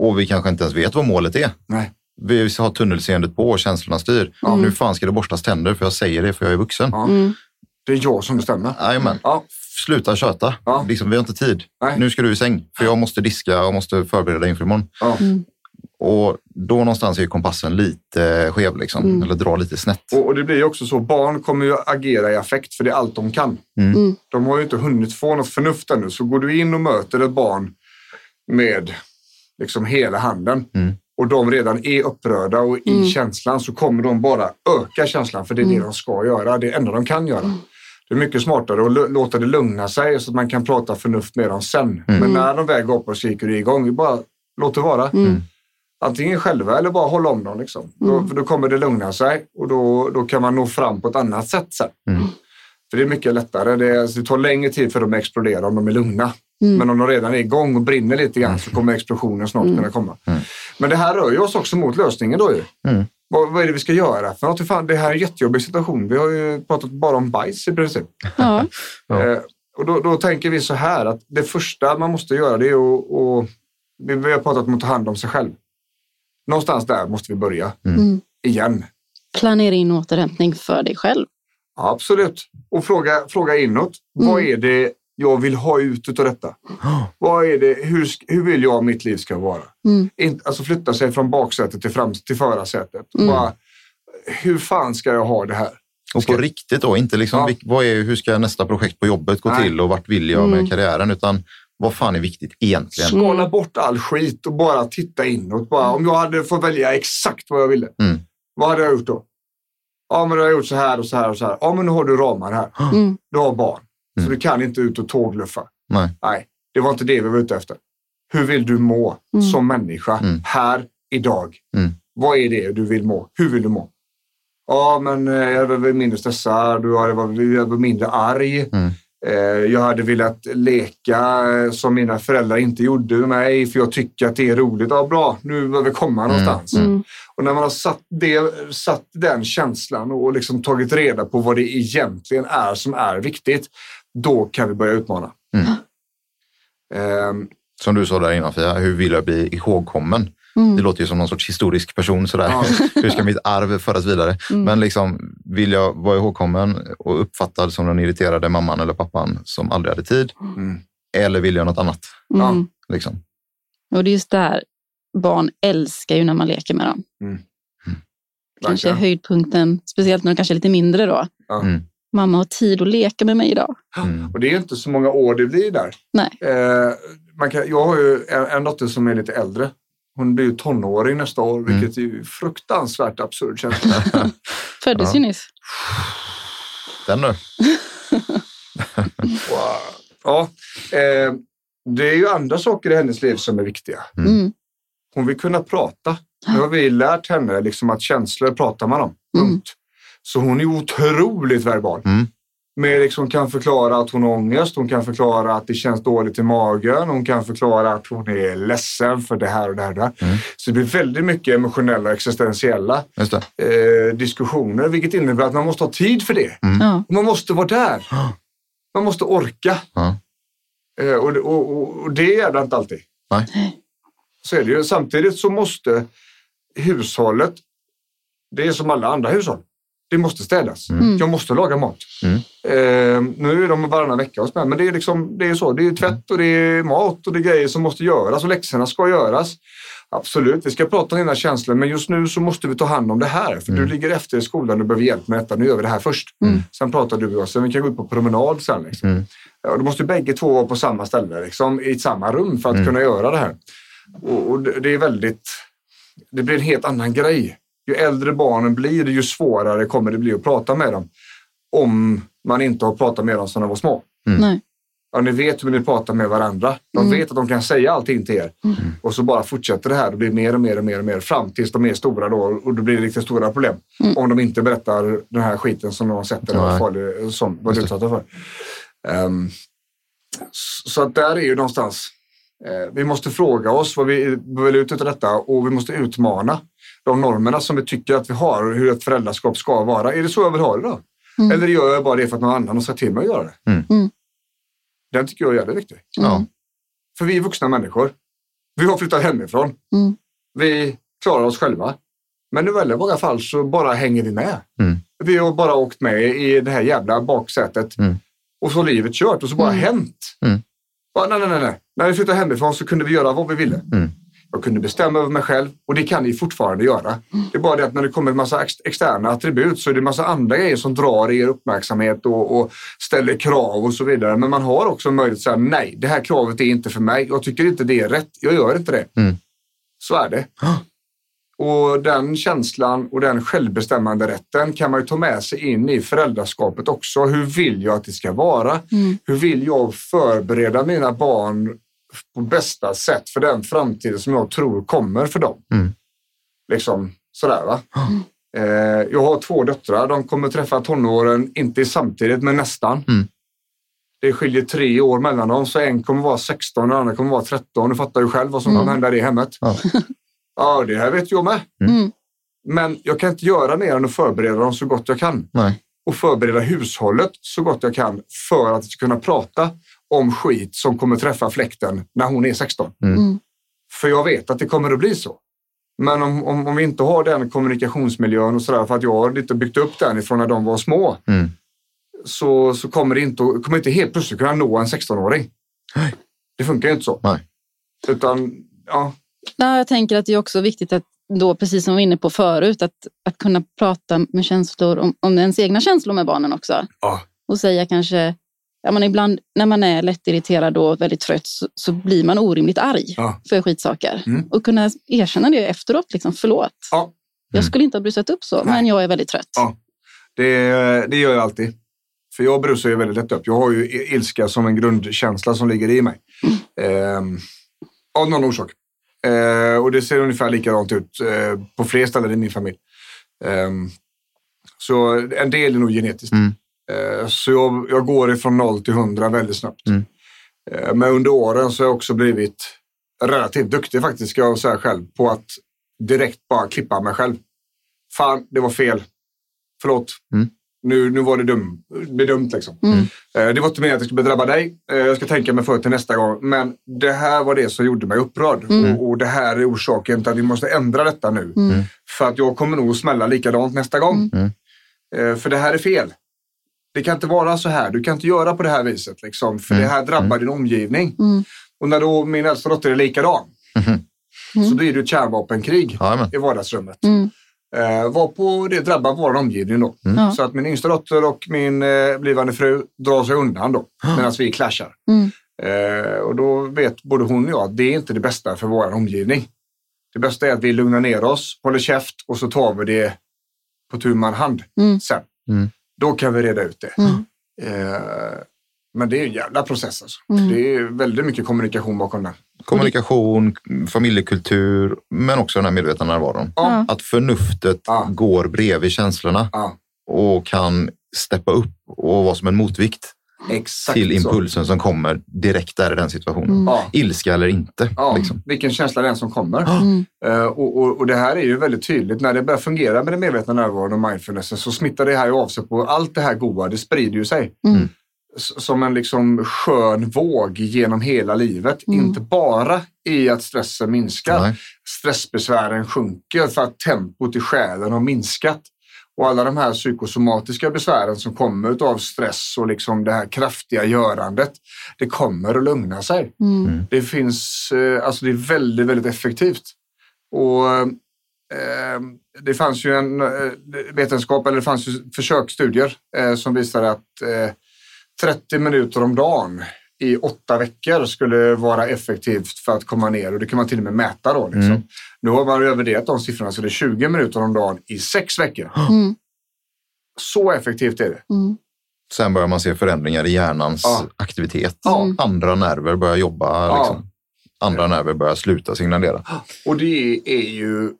Och vi kanske inte ens vet vad målet är. Nej. Vi har tunnelseendet på och känslorna styr. Nu fan ska det borstas tänder för jag säger det för jag är vuxen. Ja. Mm. Det är jag som bestämmer. Jajamän. Ja. Sluta köta. Ja. Liksom, vi har inte tid. Nej. Nu ska du i säng för jag måste diska och måste förbereda dig inför imorgon. Ja. Mm. Och då någonstans är kompassen lite skev liksom. Mm. Eller drar lite snett. Och, och det blir ju också så, barn kommer ju agera i affekt för det är allt de kan. Mm. Mm. De har ju inte hunnit få något förnuft ännu. Så går du in och möter ett barn med liksom hela handen Mm. Och de redan är upprörda och i Mm. känslan så kommer de bara öka känslan för det är det de ska göra. Det är det enda de kan göra. Det är mycket smartare att låta det lugna sig så att man kan prata förnuft med dem sen. Men när de väl går upp och skriker igång, vi bara låt det vara. Mm. Antingen själva eller bara hålla om dem. Liksom. Då, för då kommer det lugna sig och då, då kan man nå fram på ett annat sätt sen. Mm. För det är mycket lättare. Det, är, alltså, det tar längre tid för dem att explodera om de är lugna. Mm. Men om de redan är igång och brinner lite grann så kommer explosionen snart kunna komma. Men det här rör ju oss också mot lösningen då ju. Mm. Vad, vad är det vi ska göra? För något? Fan, det här är en jättejobbig situation. Vi har ju pratat bara om bajs i princip. Ja. Eh, och då, då tänker vi så här att det första man måste göra det är att... Och, vi, vi har pratat om att ta hand om sig själv. Någonstans där måste vi börja. Mm. Igen. Planera in återhämtning för dig själv. Absolut. Och fråga, fråga inåt. Vad Mm. är det jag vill ha ut av detta? Vad är det, hur, hur vill jag mitt liv ska vara? Mm. In, alltså flytta sig från baksätet till, fram, till förarsätet. Mm. Bara, hur fan ska jag ha det här? Och på riktigt då, inte liksom Ja. vad är, hur ska nästa projekt på jobbet gå Nej. till och vart vill jag Mm. med karriären, utan vad fan är viktigt egentligen? Skala bort all skit och bara titta inåt. Bara, om jag hade fått välja exakt vad jag ville. Mm. Vad hade jag gjort då? Ja, men du har gjort så här och så här och så här. Ja, men nu har du ramar här. Mm. Du har barn. Så Mm. du kan inte ut och tågluffa. Nej. Nej, det var inte det vi var ute efter. Hur vill du må Mm. som människa Mm. här idag? Mm. Vad är det du vill må? Hur vill du må? Ja, men eh, jag var mindre stressad och jag var, jag var mindre arg. Mm. Eh, Jag hade velat leka eh, som mina föräldrar inte gjorde med mig för jag tycker att det är roligt. Ja, bra, nu behöver vi komma någonstans. Mm. Och när man har satt, det, satt den känslan och liksom tagit reda på vad det egentligen är som är viktigt, då kan vi börja utmana. Mm. Ehm, Som du sa där innan Fia, hur vill jag bli ihågkommen? Mm. Det låter ju som någon sorts historisk person sådär. Ja. hur ska mitt arv föras vidare? Mm. Men liksom, vill jag vara ihågkommen och uppfattad som den irriterade mamman eller pappan som aldrig hade tid? Mm. Eller vill jag något annat? Mm. Liksom? Och det är just där barn älskar ju när man leker med dem. Mm. Kanske är verkligen. höjdpunkten, speciellt när de kanske är lite mindre då. Ja. Mm. Mamma har tid att leka med mig idag. Mm. Och det är ju inte så många år det blir där. Nej. Eh, man kan, jag har ju en, en dotter som är lite äldre. Hon blir ju tonåring nästa år, Mm. vilket är ju fruktansvärt absurd känsla. Föddes Ja. ju nyss. Den nu. Wow. Ja, eh, det är ju andra saker i hennes liv som är viktiga. Mm. Mm. Hon vill kunna prata. Nu har vi lärt henne liksom att känslor pratar man om. Mm. Punkt. Så hon är otroligt verbal. Mm. Med liksom kan förklara att hon har ångest, hon kan förklara att det känns dåligt i magen, hon kan förklara att hon är ledsen för det här och det här. Och det här. Mm. Så det blir väldigt mycket emotionella och existentiella Just det. eh, diskussioner, vilket innebär att man måste ha tid för det. Ja. Man måste vara där. Man måste orka. Ja. Eh, och, och, och, och det är det inte alltid. Nej. Så är det ju. Samtidigt så måste hushållet, det är som alla andra hushåll, det måste städas. Mm. Jag måste laga mat. Mm. Eh, nu är de varannan vecka hos mig, men det är, liksom, det är så. Det är tvätt och det är mat och det är grejer som måste göras och läxorna ska göras. Absolut, vi ska prata om dina känslor, men just nu så måste vi ta hand om det här. För Mm. du ligger efter i skolan och behöver hjälp med detta. Nu gör vi det här först. Mm. Sen pratar du med oss, sen vi kan gå ut på promenad sen. Liksom. Mm. Ja, då måste bägge två vara på samma ställe, liksom, i samma rum för att Mm. kunna göra det här. Och, och det, det är väldigt... Det blir en helt annan grej. Ju äldre barnen blir, ju svårare kommer det bli att prata med dem. Om man inte har pratat med dem sedan de var små. Mm. Nej. Ja, ni vet hur ni pratar med varandra. De Mm. vet att de kan säga allting till er. Och så bara fortsätter det här och blir mer och mer och mer och mer fram tills de är stora då och då blir det riktigt stora problem. Mm. Om de inte berättar den här skiten som de har sett eller vad farlig, som var det. utsatta för. S- så att där är ju någonstans, eh, vi måste fråga oss vad vi vill ut utav detta och vi måste utmana de normerna som vi tycker att vi har och hur ett föräldraskap ska vara. Är det så jag vill ha det då? Mm. Eller gör jag bara det för att någon annan har sagt till mig att göra det? Mm. Mm. Den tycker jag är jävligt viktig. Ja. För vi är vuxna människor. Vi har flyttat hemifrån. Mm. Vi klarar oss själva. Men i väldigt många fall så bara hänger vi med. Mm. Vi har bara åkt med i det här jävla baksätet. Mm. Och så har livet kört och så bara Mm. hänt. Mm. Bara, nej, nej, nej, nej. När vi flyttade hemifrån så kunde vi göra vad vi ville. Mm. Jag kunde bestämma över mig själv och det kan ni fortfarande göra. Det är bara det att när det kommer en massa ex- externa attribut så är det en massa andra grejer som drar er uppmärksamhet och, och ställer krav och så vidare. Men man har också möjlighet att säga nej, det här kravet är inte för mig. Jag tycker inte det är rätt. Jag gör inte det. Mm. Så är det. Och den känslan och den självbestämmande rätten kan man ju ta med sig in i föräldraskapet också. Hur vill jag att det ska vara? Mm. Hur vill jag förbereda mina barn på bästa sätt för den framtid som jag tror kommer för dem? Mm. Liksom sådär va. Eh, jag har två döttrar. De kommer träffa tonåren, inte samtidigt, men nästan. Mm. Det skiljer tre år mellan dem, så en kommer vara 16 och den andra kommer vara 13. Du fattar ju själv vad som Mm. kommer hända i hemmet. Ja. ja, det här vet jag med. Mm. Men jag kan inte göra mer än att förbereda dem så gott jag kan. Nej. Och förbereda hushållet så gott jag kan för att kunna prata om skit som kommer träffa fläkten när hon är 16. Mm. Mm. För jag vet att det kommer att bli så. Men om, om, om vi inte har den kommunikationsmiljön och sådär, för att jag har lite byggt upp den ifrån när de var små, Mm. så, så kommer det inte, kommer inte helt plötsligt kunna nå en 16-åring. Nej. Det funkar ju inte så. Nej. Utan, ja, Nej, jag tänker att det är också viktigt att då, precis som vi var inne på förut, att, att kunna prata med känslor om, om ens egna känslor med barnen också. Ja. Och säga kanske, ja, men ibland när man är lättirriterad och väldigt trött så, så blir man orimligt arg Ja. för skitsaker. Mm. Och kunna erkänna det efteråt, liksom, förlåt. Ja. Jag skulle inte ha brusat upp så, men jag är väldigt trött. Ja. Det, det gör jag alltid. För jag brusar ju väldigt lätt upp. Jag har ju ilska som en grundkänsla som ligger i mig. Ehm, av någon orsak. Ehm, och det ser ungefär likadant ut eh, på fler ställen i min familj. Ehm, så en del är nog genetiskt. Mm. Ehm, så jag, jag går ifrån noll till hundra väldigt snabbt. Mm. Ehm, men under åren så har jag också blivit relativt duktig faktiskt, ska jag säga själv, på att direkt bara klippa mig själv. Fan, det var fel. Förlåt. Mm. Nu, nu var det dum, det dumt liksom. Mm. Eh, Det var inte meningen att det skulle drabba dig. Eh, Jag ska tänka mig för till nästa gång. Men det här var det som gjorde mig upprörd. Mm. Och, och det här är orsaken till att vi måste ändra detta nu. Mm. För att jag kommer nog att smälla likadant nästa gång. Mm. Eh, För det här är fel. Det kan inte vara så här. Du kan inte göra på det här viset. Liksom, för Mm. det här drabbar din omgivning. Mm. Och när då min äldsta dotter är likadan. Mm. Så blir det ett kärnvapenkrig Jajamän. i vardagsrummet. Mm. Eh, varpå det drabbar vår omgivning då. Ja. Så att min yngsta dotter och min eh, blivande fru drar sig undan då. Medan vi clashar. Mm. Eh, och då vet både hon och jag att det är inte det bästa för vår omgivning. Det bästa är att vi lugnar ner oss, håller käft och så tar vi det på tu man hand Mm. sen. Då kan vi reda ut det. Mm. Eh, men det är en jävla process alltså. Mm. Det är väldigt mycket kommunikation bakom den. Kommunikation, familjekultur, men också den här medvetna närvaron. Ja. Att förnuftet Ja. går bredvid känslorna Ja, och kan steppa upp och vara som en motvikt exakt till så. impulsen som kommer direkt där i den situationen. Mm. Ja. Ilska eller inte. Ja, Liksom. vilken känsla det är som kommer. Mm. Eh, och, och, och det här är ju väldigt tydligt. När det börjar fungera med den medvetna närvaron och mindfulnessen så smittar det här ju av sig på allt det här goda. Det sprider ju sig. Mm. S- Som en liksom skön våg genom hela livet. Mm. Inte bara i att stressen minskar. Nej. Stressbesvären sjunker för att tempot i själen har minskat. Och alla de här psykosomatiska besvären som kommer av stress och liksom det här kraftiga görandet, det kommer att lugna sig. Mm. Det finns, eh, alltså det är väldigt, väldigt effektivt. Och eh, det fanns ju en eh, vetenskap, eller det fanns ju försöksstudier eh, som visade att eh, 30 minuter om dagen i åtta veckor skulle vara effektivt för att komma ner och det kan man till och med mäta då. Liksom. Mm. Nu har man överdelat de siffrorna så det är 20 minuter om dagen i sex veckor. Mm. Så effektivt är det. Mm. Sen börjar man se förändringar i hjärnans Ja. aktivitet. Ja. Andra nerver börjar jobba. Ja. Liksom. Andra nerver börjar sluta signalera. Och det är ju,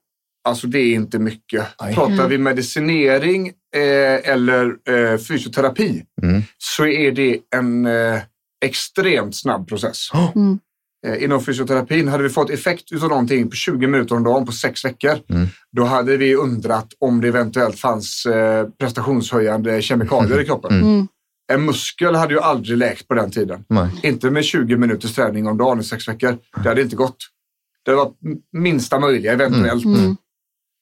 alltså det är inte mycket. Nej. Pratar vi medicinering eh, eller eh, fysioterapi Mm. så är det en eh, extremt snabb process. Mm. Eh, inom fysioterapin, hade vi fått effekt utav någonting på 20 minuter om dagen på sex veckor, Mm. då hade vi undrat om det eventuellt fanns eh, prestationshöjande kemikalier i kroppen. Mm. Mm. En muskel hade ju aldrig läkt på den tiden. Nej. Inte med 20 minuters träning om dagen i sex veckor. Det hade inte gått. Det var minsta möjliga eventuellt. Mm.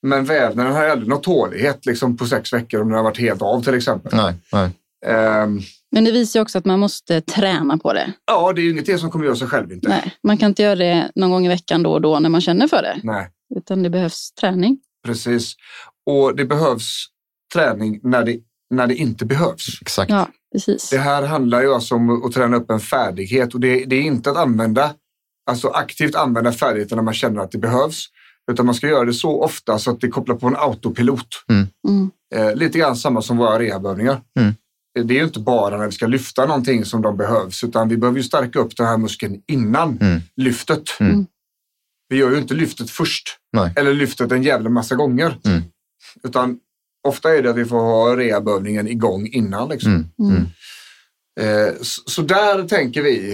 Men vävnaden har aldrig nått tålighet liksom, på sex veckor om den har varit helt av till exempel. Nej, nej. Ehm, Men det visar ju också att man måste träna på det. ja, det är ju ingenting som kommer göra sig själv inte. Nej, man kan inte göra det någon gång i veckan då och då när man känner för det. Nej, Utan det behövs träning. precis. Och det behövs träning när det, när det inte behövs. Exakt. Ja, precis. Det här handlar ju alltså om att träna upp en färdighet och det, det är inte att använda, alltså aktivt använda färdigheten när man känner att det behövs. Utan man ska göra det så ofta så att det kopplar på en autopilot. Mm. Eh, lite grann samma som våra rehabövningar. Mm. Det är inte bara när vi ska lyfta någonting som de behövs, utan vi behöver ju stärka upp den här muskeln innan Mm. lyftet. Mm. Vi gör ju inte lyftet först, Nej. eller lyftet en jävla massa gånger. Mm. Utan ofta är det att vi får ha rehabövningen igång innan. Liksom. Mm. Mm. Eh, så, så där tänker vi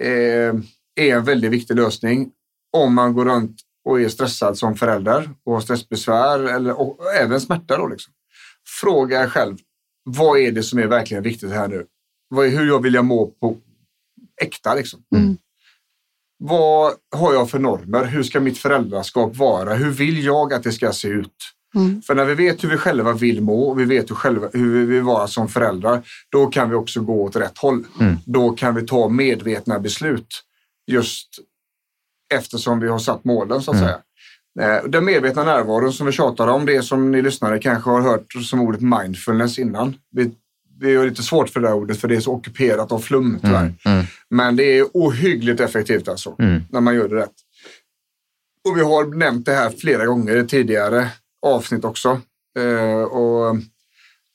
eh, är en väldigt viktig lösning om man går runt och är stressad som förälder och har stressbesvär eller och, även smärta. Då, liksom. Fråga er själv, vad är det som är verkligen viktigt här nu? Vad är, hur jag vill jag må på äkta? Liksom? Mm. Vad har jag för normer? Hur ska mitt föräldraskap vara? Hur vill jag att det ska se ut? Mm. För när vi vet hur vi själva vill må och vi vet hur, själva, hur vi vill vara som föräldrar, då kan vi också gå åt rätt håll. Mm. Då kan vi ta medvetna beslut just eftersom vi har satt målen så att Mm. säga. Eh, Den medvetna närvaron som vi tjatar om, det som ni lyssnare kanske har hört som ordet mindfulness innan. Vi, vi har lite svårt för det här ordet för det är så ockuperat av flum tyvärr. Mm. Mm. Men det är ohyggligt effektivt alltså, Mm. när man gör det rätt. Och vi har nämnt det här flera gånger tidigare. avsnitt också. Eh, och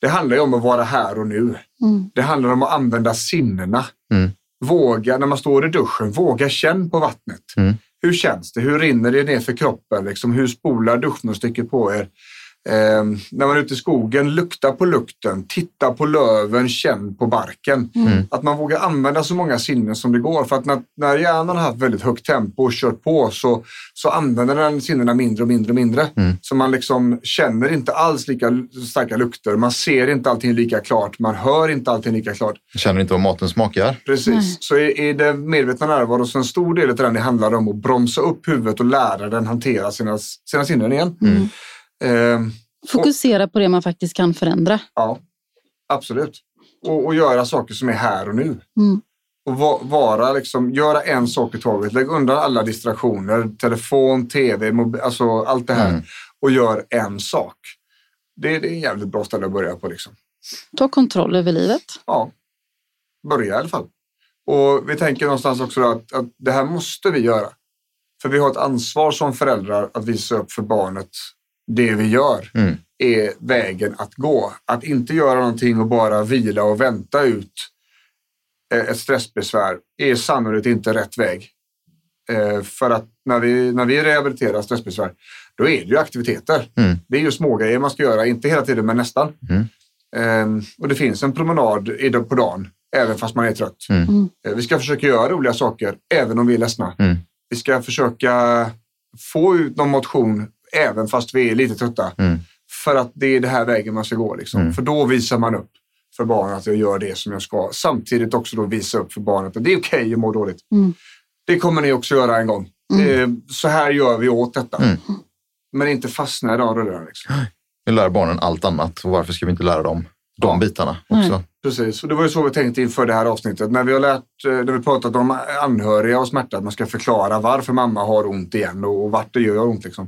det handlar ju om att vara här och nu. Mm. Det handlar om att använda sinnena. Mm. Våga, när man står i duschen, våga känn på vattnet. Hur känns det? Hur rinner det ner för kroppen? Liksom, hur spolar duschmunstycket på er? Eh, när man är ute i skogen, lukta på lukten, titta på löven, känn på barken. Mm. Att man vågar använda så många sinnen som det går. För att när, när hjärnan har haft väldigt högt tempo och kört på så, så använder den sinnena mindre och mindre och mindre. Mm. Så man liksom känner inte alls lika starka lukter. Man ser inte allting lika klart. Man hör inte allting lika klart. Känner inte vad maten smakar. Precis. Nej. Så är, är det medvetna närvaro så en stor del av den det handlar om att bromsa upp huvudet och lära den hantera sina, sina sinnen igen. Ehm, Fokusera på det man faktiskt kan förändra. Ja, absolut. Och, och göra saker som är här och nu. Mm. Och va, vara liksom, göra en sak i taget. Lägg undan alla distraktioner, telefon, tv, mobil, alltså allt det här. Mm. Och gör en sak. Det, det är en jävligt bra ställe att börja på. Liksom. Ta kontroll över livet. Ja, börja i alla fall. Och vi tänker någonstans också att, att det här måste vi göra. För vi har ett ansvar som föräldrar att visa upp för barnet det vi gör Mm. är vägen att gå. Att inte göra någonting och bara vila och vänta ut eh, ett stressbesvär är sannolikt inte rätt väg. Eh, För att när vi, när vi rehabiliterar stressbesvär, då är det ju aktiviteter. Mm. Det är ju smågrejer man ska göra, inte hela tiden men nästan. Mm. Eh, Och det finns en promenad på dagen, även fast man är trött. Mm. Eh, Vi ska försöka göra roliga saker, även om vi är ledsna. Mm. Vi ska försöka få ut någon motion, även fast vi är lite trötta. Mm. För att det är det här vägen man ska gå. Liksom. Mm. För då visar man upp för barnet att jag gör det som jag ska. Samtidigt också då visa upp för barnet att det är okej att må dåligt. Mm. Det kommer ni också göra en gång. Eh, Så här gör vi åt detta. Mm. Men inte fastna i de rullarna. Liksom. Vi lär barnen allt annat och varför ska vi inte lära dem de Ja. bitarna också? Precis, och det var ju så vi tänkte inför det här avsnittet. När vi har lärt, eh, när vi pratat om anhöriga och smärta, att man ska förklara varför mamma har ont igen och, och vart det gör ont. Liksom.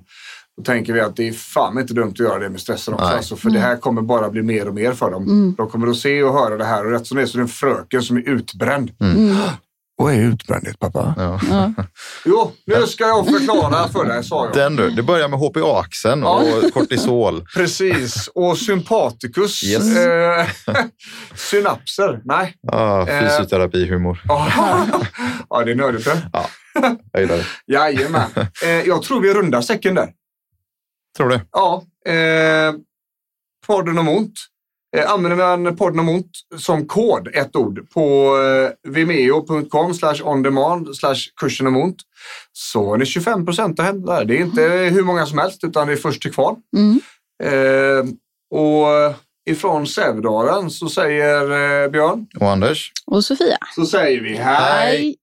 Då tänker vi att det är fan inte dumt att göra det med stressen också. Alltså, för det här kommer bara bli mer och mer för dem. De kommer att se och höra det här och rätt som det är så är det en fröken som är utbränd. Vad är utbrändhet pappa? Ja. Ja. Jo, nu ska jag förklara för dig sa jag. Den du, det börjar med HPA-axeln och kortisol. Precis, och sympaticus. Yes. Eh, synapser. Nej. Ah, fysioterapihumor. Ja, ja det är nördigt. det. Ja, jag gillar det. Jajamän. Eh, jag tror vi rundar säcken där. Tror det. Ja, eh, podden om ont. Eh, använder man podden om ont som kod, ett ord, på eh, vimeo.com slash on demand slash kursen om ont så är det 25 procent att hämta där. Det är inte hur många som helst utan det är först till kvarn. Mm. Eh, och ifrån Sävedalen så säger eh, Björn, Och Anders? Och Sofia. så säger vi hej. Hej.